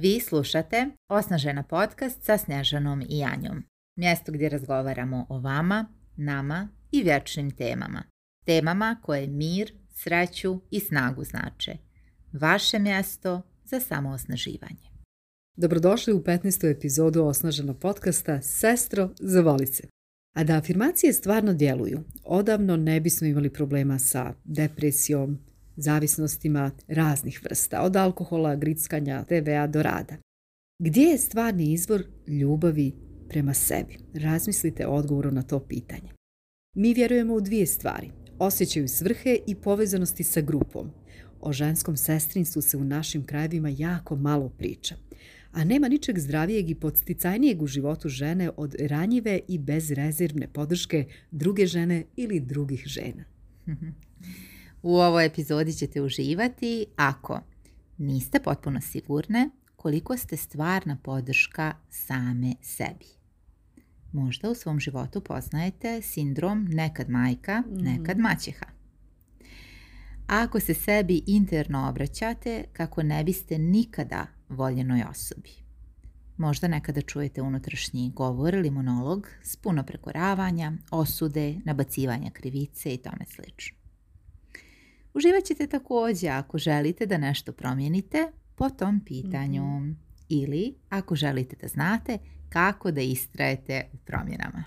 Vi slušate Osnažena podcast sa Snežanom i Janjom. Mjesto gdje razgovaramo o vama, nama i vječnim temama. Temama koje mir, sreću i snagu znače. Vaše mjesto za samoosnaživanje. Dobrodošli u 15. epizodu Osnažena podcasta Sestro, za se. A da afirmacije stvarno djeluju, odavno ne bismo imali problema sa depresijom, zavisnostima raznih vrsta, od alkohola, grickanja, TVA do rada. Gdje je stvarni izvor ljubavi prema sebi? Razmislite odgovoru na to pitanje. Mi vjerujemo u dvije stvari. Osjećaju svrhe i povezanosti sa grupom. O ženskom sestrinstvu se u našim krajevima jako malo priča. A nema ničeg zdravijeg i podsticajnijeg u životu žene od ranjive i bezrezervne podrške druge žene ili drugih žena. U ovoj epizodi ćete uživati ako niste potpuno sigurne koliko ste stvarna podrška same sebi. Možda u svom životu poznajete sindrom nekad majka, mhm. nekad maćeha. Ako se sebi interno obraćate kako ne biste nikada voljenoj osobi. Možda nekada čujete unutrašnji govor ili monolog s puno prekoravanja, osude, nabacivanja krivice i tome slično. Uživat ćete također ako želite da nešto promijenite po tom pitanju mhm. ili ako želite da znate kako da istrajete u promjenama.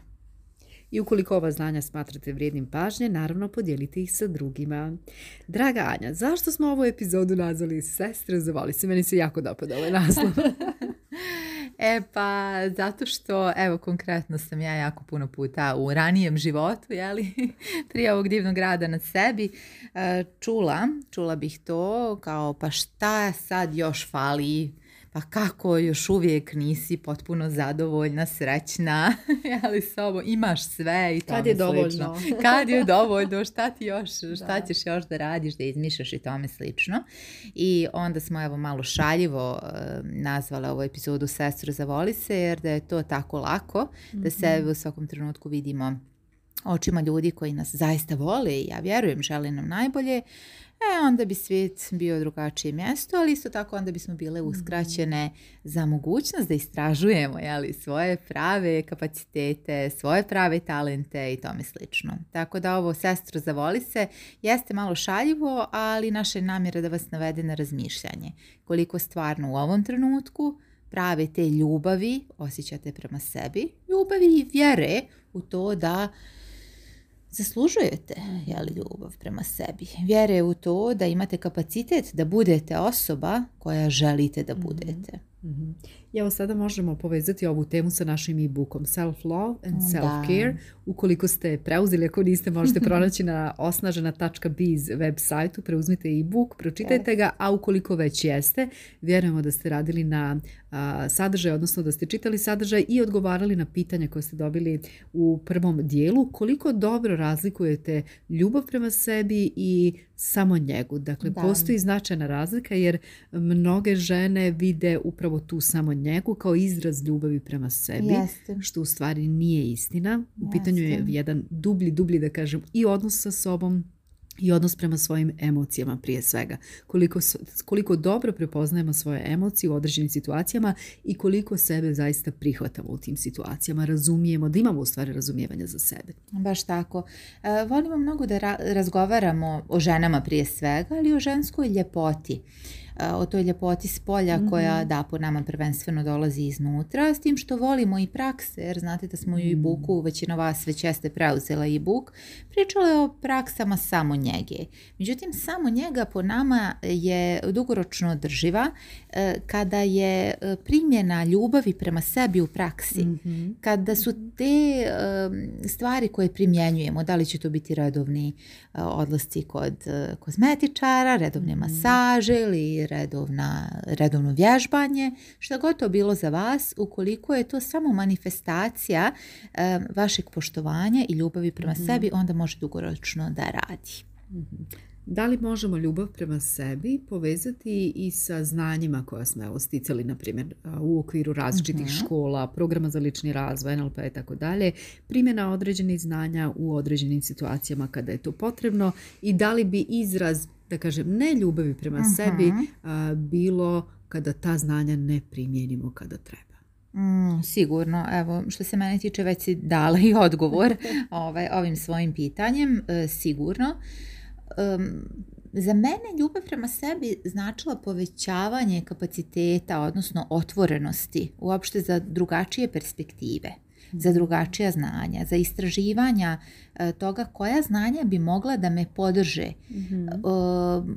I ukoliko ova znanja smatrate vrijednim pažnje, naravno podijelite ih sa drugima. Draga Anja, zašto smo ovu epizodu nazvali Sestre zavali se? Meni se jako dopada ovaj naslov. E pa, zato što, evo, konkretno sam ja jako puno puta u ranijem životu, jeli, prije ovog divnog rada nad sebi, e, čula, čula bih to kao, pa šta sad još fali kako još uvijek nisi potpuno zadovoljna, srećna, ali ovo imaš sve i tome Kad je dovoljno. Kad je dovoljno, šta ti još, šta ćeš još da radiš, da izmišljaš i tome slično. I onda smo evo malo šaljivo eh, nazvala ovu epizodu Sestru zavoli se, jer da je to tako lako, da se mhm. u svakom trenutku vidimo očima ljudi koji nas zaista vole i ja vjerujem žele nam najbolje e, onda bi svijet bio drugačije mjesto, ali isto tako onda bismo bile mm. uskraćene za mogućnost da istražujemo jeli, svoje prave kapacitete, svoje prave talente i tome slično. Tako da ovo sestro zavoli se jeste malo šaljivo, ali naša je namjera da vas navede na razmišljanje. Koliko stvarno u ovom trenutku prave te ljubavi osjećate prema sebi, ljubavi i vjere u to da zaslužujete li ljubav prema sebi. Vjere u to da imate kapacitet da budete osoba koja želite da mhm. budete. Mm-hmm. evo sada možemo povezati ovu temu sa našim e-bookom Self-Love and Self-Care. Ukoliko ste preuzeli, ako niste, možete pronaći na osnažena.biz web sajtu, preuzmite e-book, pročitajte ga, a ukoliko već jeste, vjerujemo da ste radili na a, sadržaj, odnosno da ste čitali sadržaj i odgovarali na pitanja koje ste dobili u prvom dijelu. Koliko dobro razlikujete ljubav prema sebi i samo njegu. Dakle, postoji značajna razlika jer mnoge žene vide upravo tu samo njegu kao izraz ljubavi prema sebi, što u stvari nije istina. U pitanju je jedan dublji, dublji da kažem i odnos sa sobom, i odnos prema svojim emocijama prije svega. Koliko, koliko dobro prepoznajemo svoje emocije u određenim situacijama i koliko sebe zaista prihvatamo u tim situacijama, razumijemo, da imamo u stvari razumijevanja za sebe. Baš tako. E, volimo mnogo da razgovaramo o ženama prije svega, ali o ženskoj ljepoti o toj ljepoti s polja mhm. koja da po nama prvenstveno dolazi iznutra s tim što volimo i prakse jer znate da smo mm i mhm. buku većina vas već jeste preuzela i buk pričala je o praksama samo njege međutim samo njega po nama je dugoročno održiva e, kada je e, primjena ljubavi prema sebi u praksi mhm. kada su te stvari koje primjenjujemo da li će to biti redovni e, odlasci kod kozmetičara redovne masaže ili redovna, redovno vježbanje, što god to bilo za vas, ukoliko je to samo manifestacija vašeg poštovanja i ljubavi prema mhm. sebi, onda može dugoročno da radi. Mhm. Da li možemo ljubav prema sebi povezati i sa znanjima koja smo evo, sticali, na primjer, u okviru različitih mhm. škola, programa za lični razvoj, NLP i tako dalje, primjena određenih znanja u određenim situacijama kada je to potrebno i da li bi izraz da kažem, ne ljubavi prema mhm. sebi, bilo kada ta znanja ne primijenimo kada treba. Mm, sigurno, evo što se mene tiče već si dala i odgovor ovaj, ovim svojim pitanjem, e, sigurno. za mene ljubav prema sebi značila povećavanje kapaciteta, odnosno otvorenosti uopšte za drugačije perspektive za drugačija znanja, za istraživanja e, toga koja znanja bi mogla da me podrže mhm. e,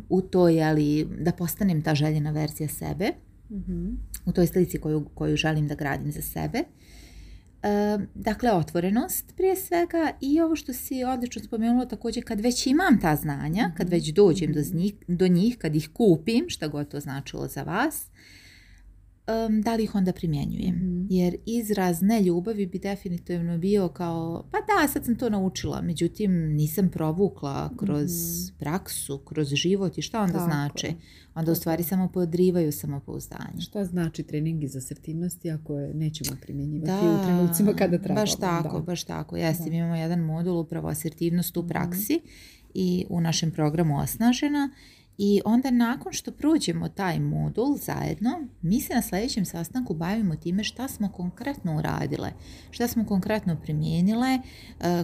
u toj, ali da postanem ta željena verzija sebe, mhm. u toj slici koju, koju želim da gradim za sebe. E, dakle, otvorenost prije svega i ovo što si odlično spomenula također kad već imam ta znanja, kad mhm. već dođem do njih, do njih kad ih kupim, šta god to značilo za vas, um, da li ih onda primjenjujem. Mhm. Jer izraz ne ljubavi bi definitivno bio kao, pa da, sad sam to naučila, međutim nisam provukla kroz mhm. praksu, kroz život i šta onda Tako. znače? Onda u stvari samo podrivaju samopouzdanje. Šta znači trening iz asertivnosti ako je nećemo primjenjivati da, u trenucima kada trebamo? Baš tako, da. baš tako. Jeste, imamo jedan modul upravo asertivnost u mhm. praksi i u našem programu Osnažena i onda nakon što prođemo taj modul zajedno, mi se na sljedećem sastanku bavimo time šta smo konkretno uradile, šta smo konkretno primijenile, e,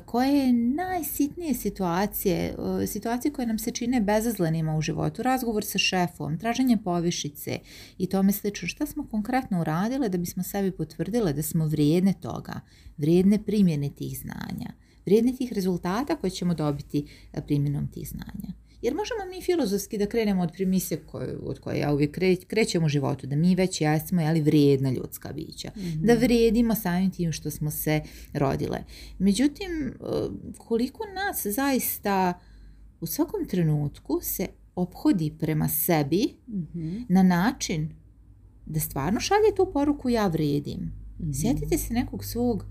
koje najsitnije situacije, e, situacije koje nam se čine bezazlenima u životu, razgovor sa šefom, traženje povišice i tome slično, šta smo konkretno uradile da bismo sebi potvrdile da smo vrijedne toga, vrijedne primjene tih znanja, vrijedne tih rezultata koje ćemo dobiti e, primjenom tih znanja. Jer možemo mi filozofski da krenemo od premise od koje ja uvijek krećem u životu, da mi već jesmo ali vrijedna ljudska bića, mhm. da vrijedimo samim tim što smo se rodile. Međutim, e, koliko nas zaista u svakom trenutku se ophodi prema sebi mhm. na način da stvarno šalje tu poruku ja vrijedim. Mhm. Sjetite se nekog svog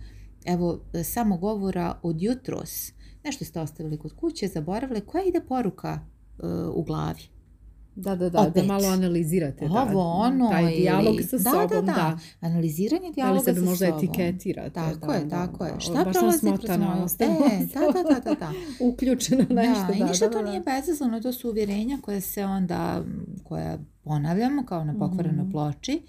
evo, e, samogovora od jutros Nešto ste ostavili kod kuće, zaboravili. Koja ide poruka eh, u glavi? Da, da, da, da malo analizirate. Ovo, ono. Taj dijalog sa da, sobom, da. da. da. Analiziranje dijaloga sa sobom. Da li se možda etiketirate. Tako da, je, tako da, je. Šta baš prolazi kroz e, da, da, da, da. Uključeno nešto. Da, i ništa to nije bezazlano, to su uvjerenja koje se onda, koja ponavljamo kao na pokvarenoj mhm. ploči.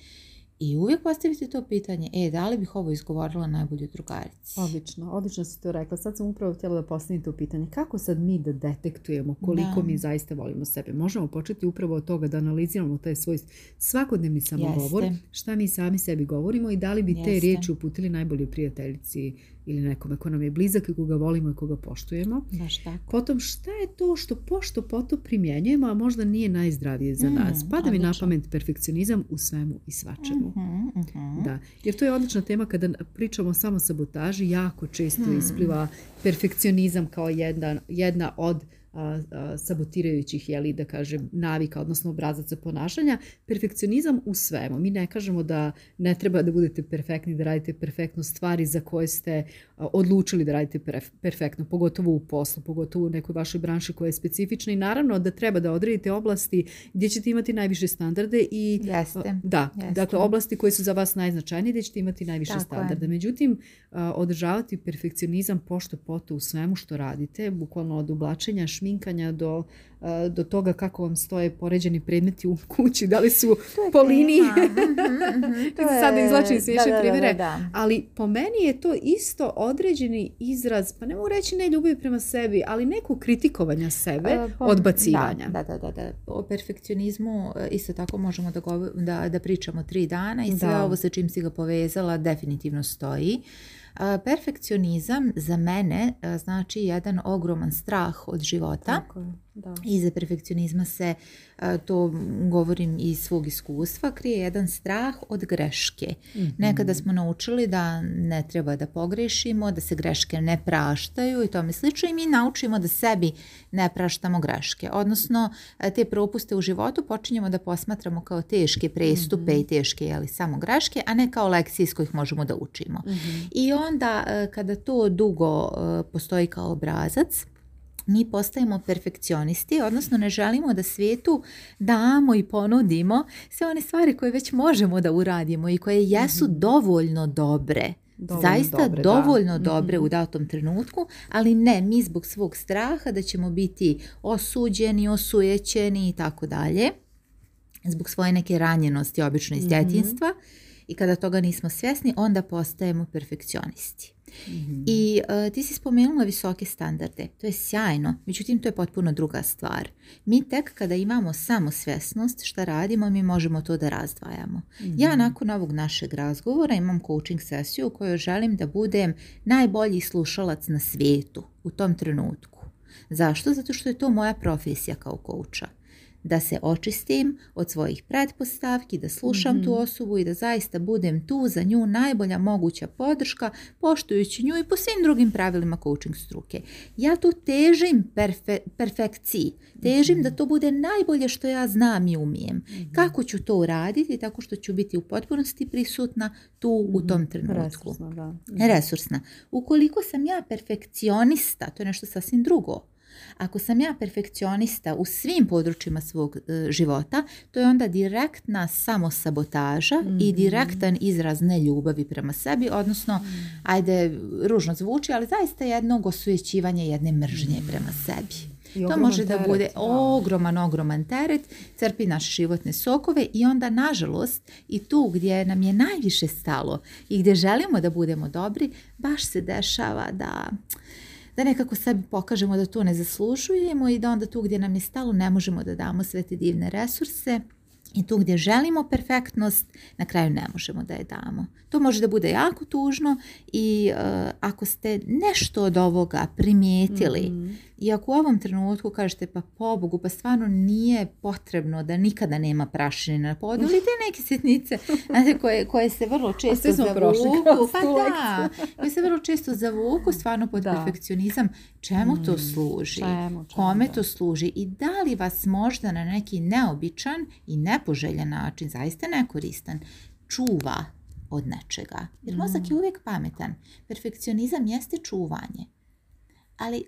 I uvijek postaviti to pitanje, e, da li bih ovo izgovorila najbolje drugarici? Odlično, odlično si to rekla. Sad sam upravo htjela da postavim to pitanje. Kako sad mi da detektujemo koliko mi zaista volimo sebe? Možemo početi upravo od toga da analiziramo taj svoj svakodnevni samogovor, šta mi sami sebi govorimo i da li bi te riječi uputili najbolje prijateljici ili nekome ko nam je blizak i koga volimo i koga poštujemo. Baš tako. Potom šta je to što pošto poto primjenjujemo, a možda nije najzdravije za mm, nas? Pada mi na pamet perfekcionizam u svemu i svačemu. Mhm, mhm. Da. Jer to je odlična tema kada pričamo samo sabotaži, jako često hmm. ispliva perfekcionizam kao jedna od sabotirajućih, jeli, da kažem, navika, odnosno obrazaca ponašanja. Perfekcionizam u svemu. Mi ne kažemo da ne treba da budete perfektni, da radite perfektno stvari za koje ste odlučili da radite perfektno, pogotovo u poslu, pogotovo u nekoj vašoj branši koja je specifična i naravno da treba da odredite oblasti gdje ćete imati najviše standarde i Jeste. da, dakle oblasti koje su za vas najznačajnije gdje ćete imati najviše Tako standarde. Međutim, održavati perfekcionizam pošto poto u svemu što radite, bukvalno od oblačenja, šminkanja do, eh, do toga kako vam stoje poređeni predmeti u kući, da li su po liniji. Mhm, mhm. Sada izlačim primjere. Ali po meni je to isto određeni izraz, pa ne mogu reći ne ljubavi prema sebi, ali neku kritikovanja sebe, eh, odbacivanja. Da, da, da, O perfekcionizmu eh, isto tako možemo da, da, da pričamo tri dana i sve ovo sa čim si ga povezala definitivno stoji. Perfekcionizam za mene znači jedan ogroman strah od života. Da. za perfekcionizma se, e, to govorim iz svog iskustva, krije jedan strah od greške. Mhm. Nekada smo naučili da ne treba da pogrešimo, da se greške ne praštaju i tome slično i mi naučimo da sebi ne praštamo greške. Odnosno, e, te propuste u životu počinjemo da posmatramo kao teške prestupe mhm. i teške samo greške, a ne kao lekcije iz kojih možemo da učimo. Mhm. I onda e, kada to dugo postoji kao obrazac, mi postajemo perfekcionisti, odnosno ne želimo da svijetu damo i ponudimo sve one stvari koje već možemo da uradimo i koje jesu mhm. dovoljno dobre. zaista dovoljno dobre mhm. u datom trenutku, ali ne mi zbog svog straha da ćemo biti osuđeni, osujećeni i tako dalje, zbog svoje neke ranjenosti obično iz mm i kada toga nismo svjesni, onda postajemo perfekcionisti. Mhm. I e, ti si spomenula visoke standarde, to je sjajno, međutim to je potpuno druga stvar. Mi tek kada imamo samosvjesnost što radimo, mi možemo to da razdvajamo. Mhm. Ja nakon ovog našeg razgovora imam coaching sesiju u kojoj želim da budem najbolji slušalac na svijetu u tom trenutku. Zašto? Zato što je to moja profesija kao kouča da se očistim od svojih pretpostavki, da slušam tu mhm. osobu i da zaista budem tu za nju najbolja moguća podrška, poštujući nju i po svim drugim pravilima coaching struke. Ja tu težim perfekciji, težim da mhm. to bude najbolje što ja znam i umijem. Mhm. Kako ću to uraditi? Tako što ću biti u potpunosti prisutna tu u tom trenutku. Resursna, da. Resursna. Ukoliko sam ja perfekcionista, to je nešto sasvim drugo. Ako sam ja perfekcionista u svim područjima svog e, života, to je onda direktna samosabotaža mm i mhm. direktan izraz neljubavi prema sebi, odnosno, mhm. ajde, ružno zvuči, ali zaista jedno osujećivanje jedne mržnje mhm. prema sebi. to može da bude ogroman, ogroman teret, crpi naše životne sokove i onda, nažalost, i tu gdje nam je najviše stalo i gdje želimo da budemo dobri, baš se dešava da da nekako sebi pokažemo da to ne zaslužujemo i da onda tu gdje nam je stalo ne možemo da damo sve te divne resurse i tu gdje želimo perfektnost, na kraju ne možemo da je damo. To može da bude jako tužno i e, ako ste nešto od ovoga primijetili, mhm. I ako u ovom trenutku kažete pa pobogu, pa stvarno nije potrebno da nikada nema prašine na podu, ali te neke sitnice znate, koje, koje se vrlo često zavuku, pa da, koje se vrlo često zavuku stvarno pod perfekcionizam, čemu to mm, služi, čemu, kome to služi i da li vas možda na neki neobičan i nepoželjan način, zaista nekoristan, čuva od nečega. Jer mozak je mm. uvijek pametan. Perfekcionizam jeste čuvanje. Ali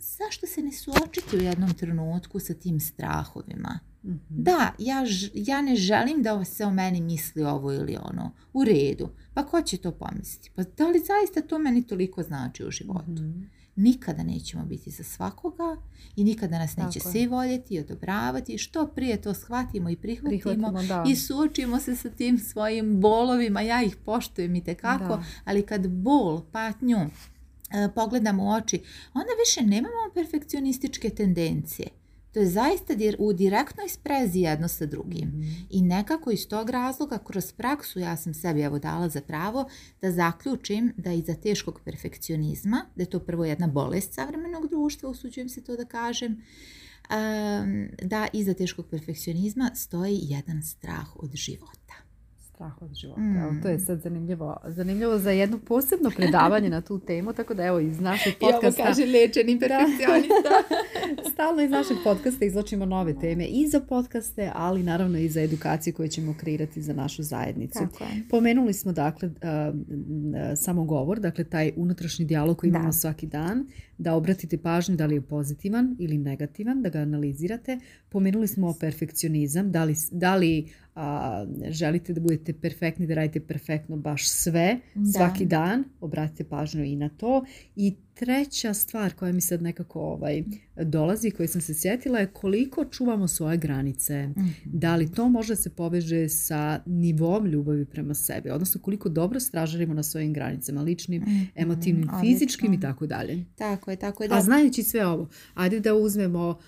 zašto se ne suočiti u jednom trenutku sa tim strahovima? Mhm. Da, ja, ja ne želim da se o meni misli ovo ili ono. U redu. Pa ko će to pomisliti? Pa da li zaista to meni toliko znači u životu? Mhm. Nikada nećemo biti za svakoga i nikada nas neće svi voljeti i odobravati. Što prije to shvatimo i prihvatimo, i suočimo se sa tim svojim bolovima. Ja ih poštujem i tekako, ali kad bol, patnju, E, pogledamo u oči, onda više nemamo perfekcionističke tendencije. To je zaista u direktnoj sprezi jedno sa drugim. Mm. I nekako iz tog razloga, kroz praksu ja sam sebi evo dala za pravo da zaključim da iza teškog perfekcionizma, da je to prvo jedna bolest savremenog društva, usuđujem se to da kažem, da iza teškog perfekcionizma stoji jedan strah od života strah od života. Mm. to je sad zanimljivo. Zanimljivo za jedno posebno predavanje na tu temu, tako da evo iz našeg podcasta... I ovo kaže lečeni perfekcionista. Stalno iz našeg podcasta izločimo nove teme i za podcaste, ali naravno i za edukaciju koju ćemo kreirati za našu zajednicu. Pomenuli smo dakle uh, govor, dakle taj unutrašnji dijalog koji imamo svaki dan, da obratite pažnju da li je pozitivan ili negativan, da ga analizirate. Pomenuli smo o perfekcionizam, da li, da li a, želite da budete perfektni, da radite perfektno baš sve, svaki dan, obratite pažnju i na to i treća stvar koja mi sad nekako ovaj dolazi koju sam se sjetila je koliko čuvamo svoje granice. Mhm. Da li to može se poveže sa nivom ljubavi prema sebi, odnosno koliko dobro stražarimo na svojim granicama, ličnim, mhm, emotivnim, fizičkim i tako dalje. Tako je, tako je. Da. A znajući sve ovo, ajde da uzmemo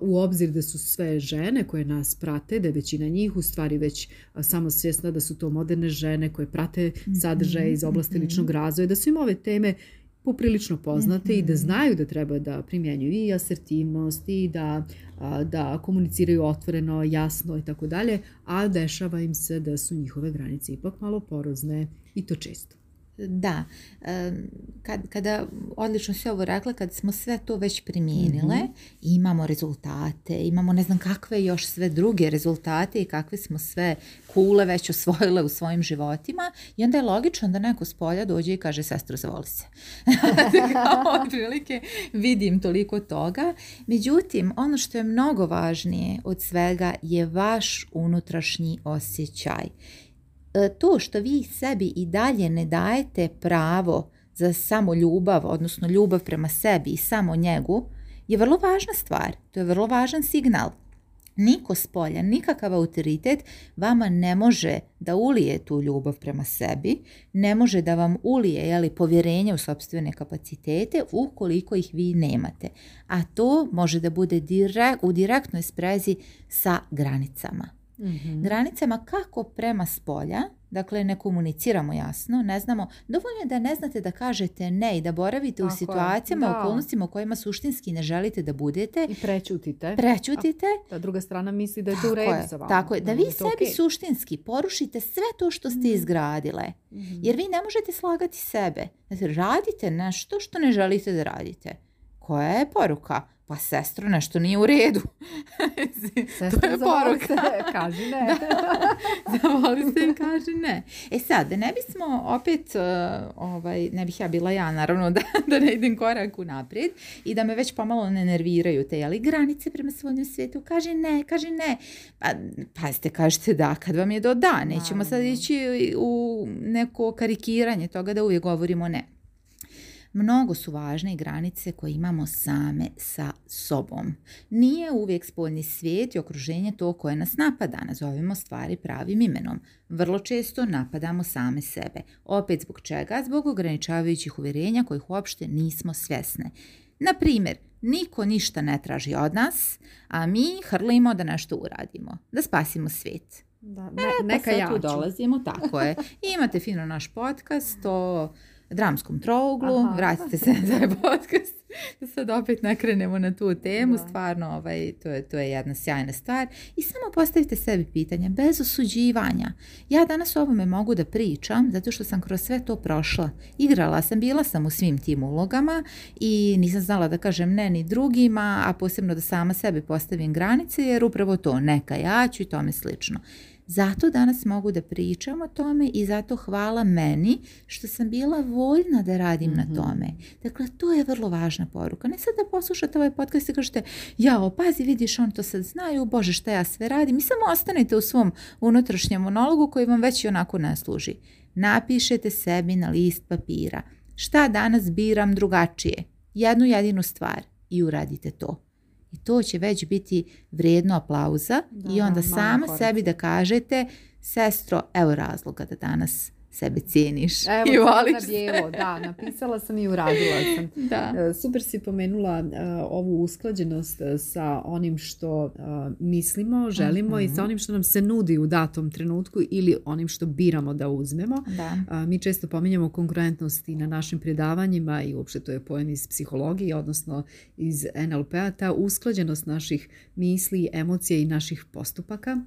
u obzir da su sve žene koje nas prate, da je većina njih u stvari već uh, samo svjesna da su to moderne žene koje prate mhm, sadržaje iz oblasti ličnog razvoja, da su im ove teme poprilično poznate i da mhm. znaju da treba da primjenjuju i asertivnost i da, da komuniciraju otvoreno, jasno i tako dalje, a dešava im se da su njihove granice ipak malo porozne i to često. Da, kad, kada odlično si ovo rekla, kad smo sve to već primijenile, mhm. imamo rezultate, imamo ne znam kakve još sve druge rezultate i kakve smo sve kule već osvojile u svojim životima i onda je logično da neko s polja dođe i kaže sestro zavoli se. Otprilike vidim toliko toga. Međutim, ono što je mnogo važnije od svega je vaš unutrašnji osjećaj E, to što vi sebi i dalje ne dajete pravo za samo ljubav, odnosno ljubav prema sebi i samo njegu, je vrlo važna stvar. To je vrlo važan signal. Niko s nikakav autoritet vama ne može da ulije tu ljubav prema sebi, ne može da vam ulije jeli, povjerenje u sobstvene kapacitete ukoliko ih vi nemate. A to može da bude u direktnoj sprezi sa granicama. Mhm. Granicama kako prema spolja, dakle ne komuniciramo jasno, ne znamo, dovoljno je da ne znate da kažete ne i da boravite u situacijama, u okolnostima u kojima suštinski ne želite da budete. I prećutite. Prećutite. A, druga strana misli da je to u redu za Tako je, da, vi sebi suštinski porušite sve to što ste mhm. izgradile. Mhm. Jer vi ne možete slagati sebe. Znači, radite nešto što ne želite da radite. Koja je poruka? pa sestro nešto nije u redu. to je poruka. Se, kaži ne. da, zavoli se kaži ne. E sad, ne bismo opet, e, ovaj, ne bih ja bila ja naravno da, da ne idem korak u naprijed i da me već pomalo ne nerviraju te ali granice prema svom svijetu. Kaže ne, kaže ne. Pa, pazite, kažete da kad vam je do da. Nećemo sad ići u neko karikiranje toga da uvijek govorimo ne. Mnogo su važne i granice koje imamo same sa sobom. Nije uvijek spoljni svijet i okruženje to koje nas napada, nazovimo stvari pravim imenom. Vrlo često napadamo same sebe. Opet zbog čega? Zbog ograničavajućih uvjerenja kojih uopšte nismo svjesne. Na primjer, niko ništa ne traži od nas, a mi hrlimo da nešto uradimo, da spasimo svijet. Da, e, pa neka ja tu dolazimo, tako je. I imate fino naš podcast to dramskom trouglu. Vratite se za podcast. Sad opet nakrenemo na tu temu. Stvarno, ovaj, to, je, to je jedna sjajna stvar. I samo postavite sebi pitanje, bez osuđivanja. Ja danas o ovome mogu da pričam, zato što sam kroz sve to prošla. Igrala sam, bila sam u svim tim ulogama i nisam znala da kažem ne ni drugima, a posebno da sama sebi postavim granice, jer upravo to neka ja ću i tome slično. Zato danas mogu da pričam o tome i zato hvala meni što sam bila voljna da radim na mhm. tome. Dakle, to je vrlo važna poruka. Ne sad da poslušate ovaj podcast i kažete, ja, pazi, vidiš, on to sad znaju, bože šta ja sve radim. I samo ostanete u svom unutrašnjem monologu koji vam već i onako ne služi. Napišete sebi na list papira. Šta danas biram drugačije? Jednu jedinu stvar i uradite to. I to će već biti vrijedno aplauza i onda sama sebi da kažete sestro, evo razloga da danas sebe cijeniš i voliš da, napisala sam i uradila sam. E, super si pomenula e, ovu usklađenost e, sa onim što mislimo, želimo i sa mhm. onim što nam se nudi u datom trenutku ili onim što biramo da uzmemo. mi često pominjamo konkurentnosti i na našim predavanjima i uopšte to je pojem iz psihologije, odnosno iz NLP-a, ta usklađenost naših misli, emocija i naših postupaka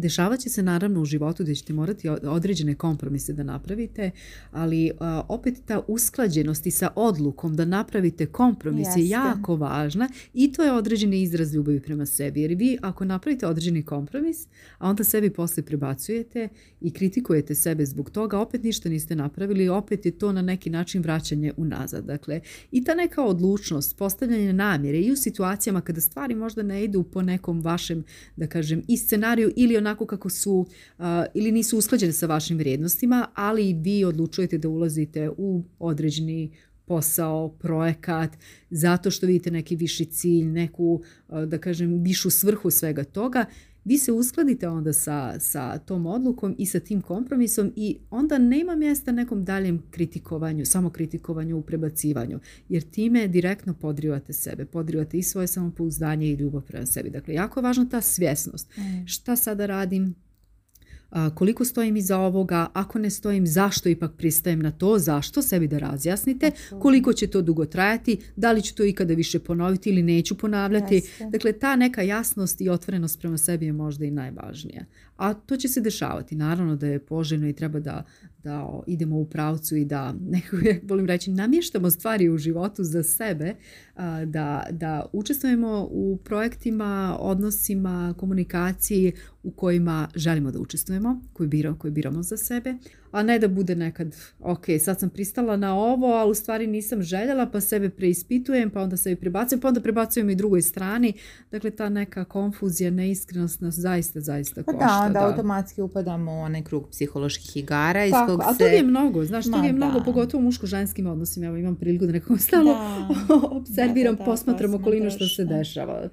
Dešavat će se naravno u životu gdje ćete morati određene kompromise da napravite, ali opet ta usklađenost i sa odlukom da napravite kompromis je jako važna i to je određeni izraz ljubavi prema sebi. Jer vi ako napravite određeni kompromis, a onda sebi poslije prebacujete i kritikujete sebe zbog toga, opet ništa niste napravili, opet je to na neki način vraćanje unazad. Dakle, i ta neka odlučnost, postavljanje namjere i u situacijama kada stvari možda ne idu po nekom vašem, da kažem, i scenariju ili onako onako kako su ili nisu usklađene sa vašim vrijednostima, ali i vi odlučujete da ulazite u određeni posao, projekat, zato što vidite neki viši cilj, neku, da kažem, višu svrhu svega toga vi se uskladite onda sa, sa tom odlukom i sa tim kompromisom i onda nema mjesta nekom daljem kritikovanju, samokritikovanju, u prebacivanju, jer time direktno podrivate sebe, podrivate i svoje samopouzdanje i ljubav prema sebi. Dakle, jako je važna ta svjesnost. Mm. Šta sada radim, koliko stojim iza ovoga, ako ne stojim, zašto ipak pristajem na to, zašto, sebi da razjasnite, koliko će to dugo trajati, da li ću to ikada više ponoviti ili neću ponavljati. Dakle, ta neka jasnost i otvorenost prema sebi je možda i najvažnija a to će se dešavati. Naravno da je poželjno i treba da, da idemo u pravcu i da, neko, volim reći, namještamo stvari u životu za sebe, da, da učestvujemo u projektima, odnosima, komunikaciji u kojima želimo da učestvujemo, koji koji biramo za sebe, a ne da bude nekad, ok, sad sam pristala na ovo, ali u stvari nisam željela, pa sebe preispitujem, pa onda sebi prebacujem, pa onda prebacujem i drugoj strani. Dakle, ta neka konfuzija, neiskrenost nas zaista, zaista pa košta. Da, onda da. automatski upadamo u onaj krug psiholoških igara. Iz Tako, a to je mnogo, znaš, to je mnogo, pogotovo u muško-ženskim odnosima. Evo, imam priliku da nekako stalo observiram, posmatram okolino što se dešava.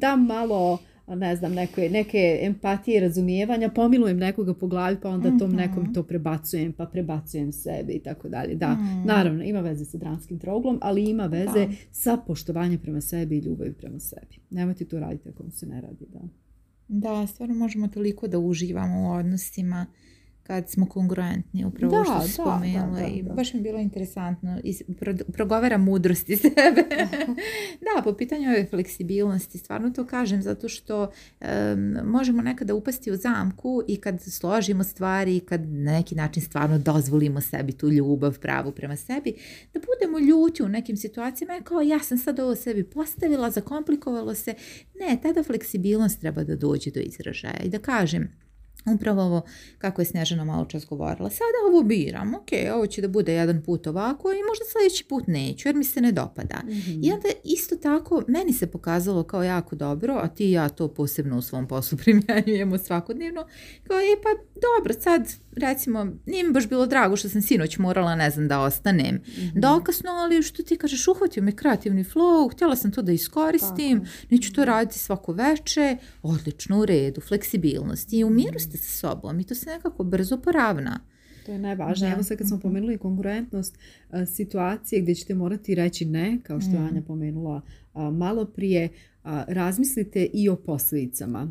Da malo ne znam, neke, neke empatije, razumijevanja, pomilujem nekoga po glavi pa onda tom mhm. nekom to prebacujem, pa prebacujem sebe i tako dalje. Da, mhm. naravno, ima veze sa dranskim troglom, ali ima veze sa poštovanjem prema sebi i ljubavi prema sebi. Nemojte to raditi ako vam se ne radi. Da, da stvarno možemo toliko da uživamo u odnosima kad smo kongruentni, upravo da, što si spomenula i baš mi je bilo interesantno i progovara mudrosti sebe. da, po pitanju ove fleksibilnosti, stvarno to kažem zato što možemo nekada upasti u zamku i kad složimo stvari i kad na neki način stvarno dozvolimo sebi tu ljubav pravu prema sebi, da budemo ljuti u nekim situacijama je kao ja sam sad ovo sebi postavila, zakomplikovalo se. Ne, tada fleksibilnost treba da dođe do izražaja i da kažem Upravo ovo kako je Snežana malo čas govorila. Sada ovo biram, ok, ovo će da bude jedan put ovako i možda sljedeći put neću jer mi se ne dopada. mm I onda isto tako meni se pokazalo kao jako dobro, a ti i ja to posebno u svom poslu primjenjujemo svakodnevno, kao je pa dobro sad recimo nije mi baš bilo drago što sam sinoć morala ne znam da ostanem mm-hmm. dokasno, ali što ti kažeš uhvatio me kreativni flow, htjela sam to da iskoristim, neću to mhm. raditi svako veče, odlično u redu, fleksibilnost i u miru sa sobom i to se nekako brzo poravna. To je najvažnije. Evo sad kad smo mhm. pomenuli konkurentnost e, situacije gdje ćete morati reći ne, kao što je mhm. Anja pomenula e, malo prije, e, razmislite i o posljedicama.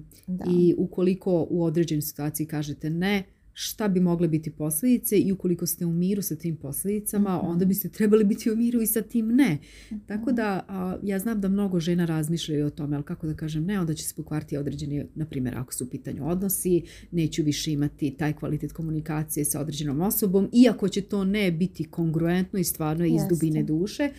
I ukoliko u određenoj situaciji kažete ne, šta bi mogle biti posljedice i ukoliko ste u miru sa tim posljedicama, mhm. onda biste trebali biti u miru i sa tim ne. Mhm. Tako da a, ja znam da mnogo žena razmišljaju o tome, ali kako da kažem ne, onda će se pokvariti određeni, na primjer ako su u pitanju odnosi, neću više imati taj kvalitet komunikacije sa određenom osobom, iako će to ne biti kongruentno i stvarno iz dubine duše,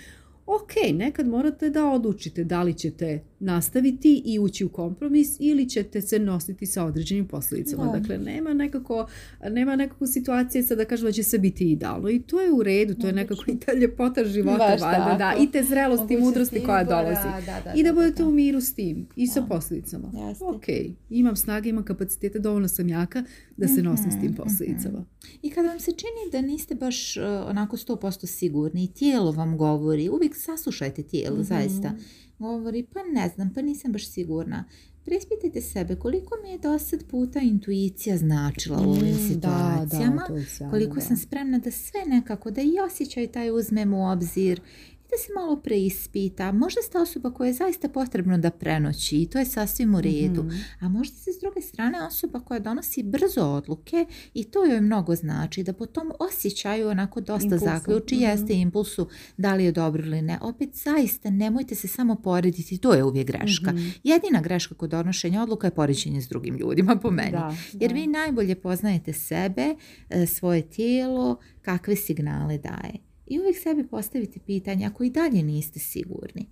Ok, nekad morate da odlučite da li ćete nastaviti i ući u kompromis ili ćete se nositi sa određenim posljedicama. Dakle, nema nekako, nema nekako situacije sada da kažu da će se biti idealno i to je u redu, to je nekako i ta ljepota života, da, i te zrelosti i mudrosti koja dolazi. I da budete u miru s tim i sa posljedicama. Ok, imam snage, imam kapacitete, dovoljno sam jaka da se nosim s tim mhm, mhm, posljedicama. Mhm. I kada vam se čini da niste baš uh, onako 100% sigurni i tijelo vam govori, uvijek saslušajte tijelo, mm zaista. Govori, pa ne znam, pa nisam baš sigurna. Prespitajte sebe koliko mi je dosad puta intuicija značila u ovim mm, situacijama, koliko sam spremna da sve nekako, da i osjećaj taj uzmem u obzir da se malo preispita. Možda ste osoba koja je zaista potrebno da prenoći i to je sasvim u redu. Mhm. A možda se s druge strane osoba koja donosi brzo odluke i to joj mnogo znači da po tom osjećaju onako dosta impulsu. zaključi mm jeste impulsu da li je dobro ili ne. Opet zaista nemojte se samo porediti, to je uvijek greška. Mhm. Jedina greška kod donošenja odluka je poređenje s drugim ljudima po meni. Jer vi najbolje poznajete sebe, e, svoje tijelo, kakve signale daje. I uvijek sebi postavite pitanje ako i dalje niste sigurni.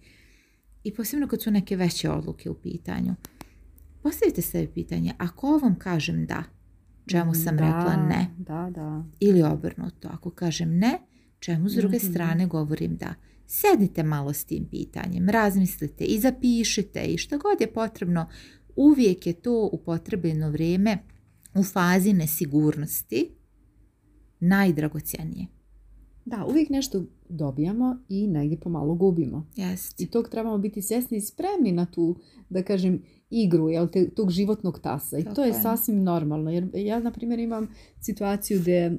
I posebno kad su neke veće odluke u pitanju. Postavite sebi pitanje, ako ovom kažem da, čemu mm, sam rekla ne? Da, da. Ili obrnuto, ako kažem ne, čemu s druge mhm. strane govorim da? Sjedite malo s tim pitanjem, razmislite i zapišite i što god je potrebno, uvijek je to u upotrebljeno vrijeme u fazi nesigurnosti najdragocjenije. Da, uvijek nešto dobijamo i negdje pomalo gubimo. Yes. I tog trebamo biti svjesni i spremni na tu, da kažem, igru jel, te, tog životnog tasa. I to je, sasvim normalno. Jer ja, na primjer, imam situaciju gdje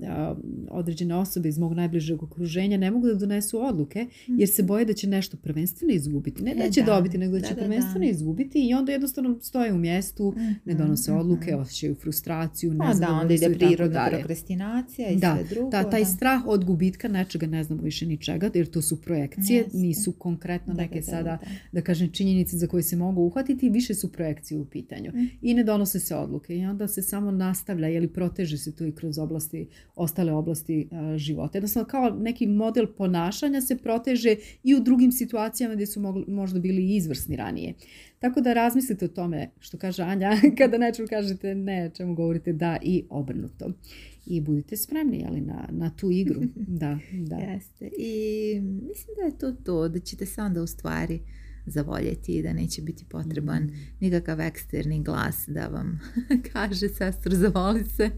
određene osobe iz mog najbližeg okruženja ne mogu da donesu odluke jer se mhm. boje da će nešto prvenstveno izgubiti. Ne da e će dobiti, nego da, će prvenstveno izgubiti i onda jednostavno stoje u mjestu, ne mhm, donose mhm, odluke, osjećaju frustraciju, pa ne znam. onda ide priroda, prokrastinacija i sve drugo. Da, taj strah od gubitka nečega ne znamo više ni čega, jer to su projekcije, nisu konkretno neke sada, da kažem, činjenice za koje se mogu uhvatiti, više su projekciju u pitanju. Mhm. I ne donose se odluke i onda se samo nastavlja ili proteže se tu i kroz oblasti, ostale oblasti e, života. Jednostavno kao neki model ponašanja se proteže i u drugim situacijama gdje su možda bili izvrsni ranije. Tako da razmislite o tome što kaže Anja, kada nečemu kažete ne, čemu govorite da i obrnuto. I budite spremni na, na tu igru. Da, da. Jeste. I mislim da je to to, da ćete se onda u stvari zavoljeti i da neće biti potreban mhm. nikakav eksterni glas da vam kaže sestru zavoli se,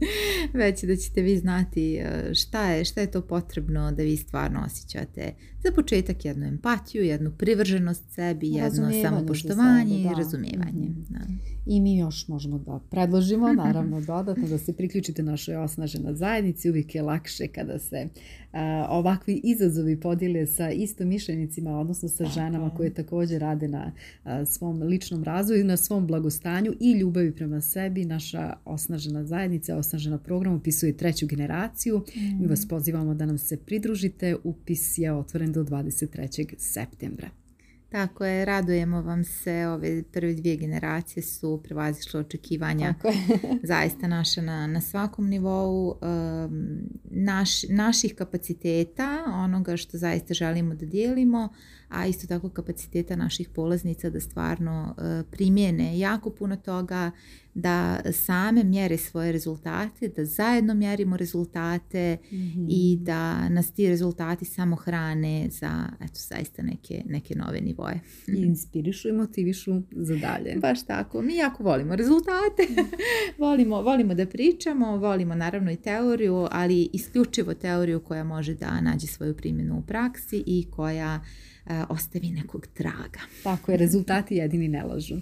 već da ćete vi znati e, šta je, šta je to potrebno da vi stvarno osjećate. Za početak jednu empatiju, jednu privrženost sebi, jedno samopoštovanje i razumijevanje. Mhm. I mi još možemo da predložimo, naravno dodatno, da se priključite našoj osnaženoj zajednici. Uvijek je lakše kada se ovakvi izazovi podijele sa istomišljenicima, odnosno sa ženama koje također rade na svom ličnom razvoju, na svom blagostanju i ljubavi prema sebi. Naša osnažena zajednica, osnažena program upisuje treću generaciju. Mi mhm. vas pozivamo da nam se pridružite. Upis je otvoren do 23. septembra. Tako je, radujemo vam se, ove prve dvije generacije su prevazišle očekivanja zaista naša na, na svakom nivou ehm, naš, naših kapaciteta, onoga što zaista želimo da dijelimo, a isto tako kapaciteta naših polaznica da stvarno eh, primjene jako puno toga da same mjere svoje rezultate, da zajedno mjerimo rezultate mhm. i da nas ti rezultati samo hrane za eto, zaista neke, neke nove nivoje. I inspirišu i motivišu za dalje. Baš tako. Mi jako volimo rezultate. Mhm. volimo, volimo da pričamo, volimo naravno i teoriju, ali isključivo teoriju koja može da nađe svoju primjenu u praksi i koja E, ostavi nekog traga. Tako je, rezultati jedini ne lažu.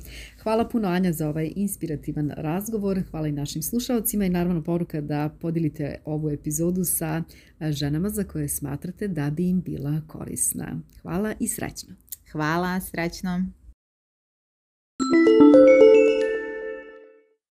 Hvala puno Anja za ovaj inspirativan razgovor, hvala i našim slušalcima i naravno poruka da podelite ovu epizodu sa e, ženama za koje smatrate da bi im bila korisna. Hvala i srećno. Hvala, srećno.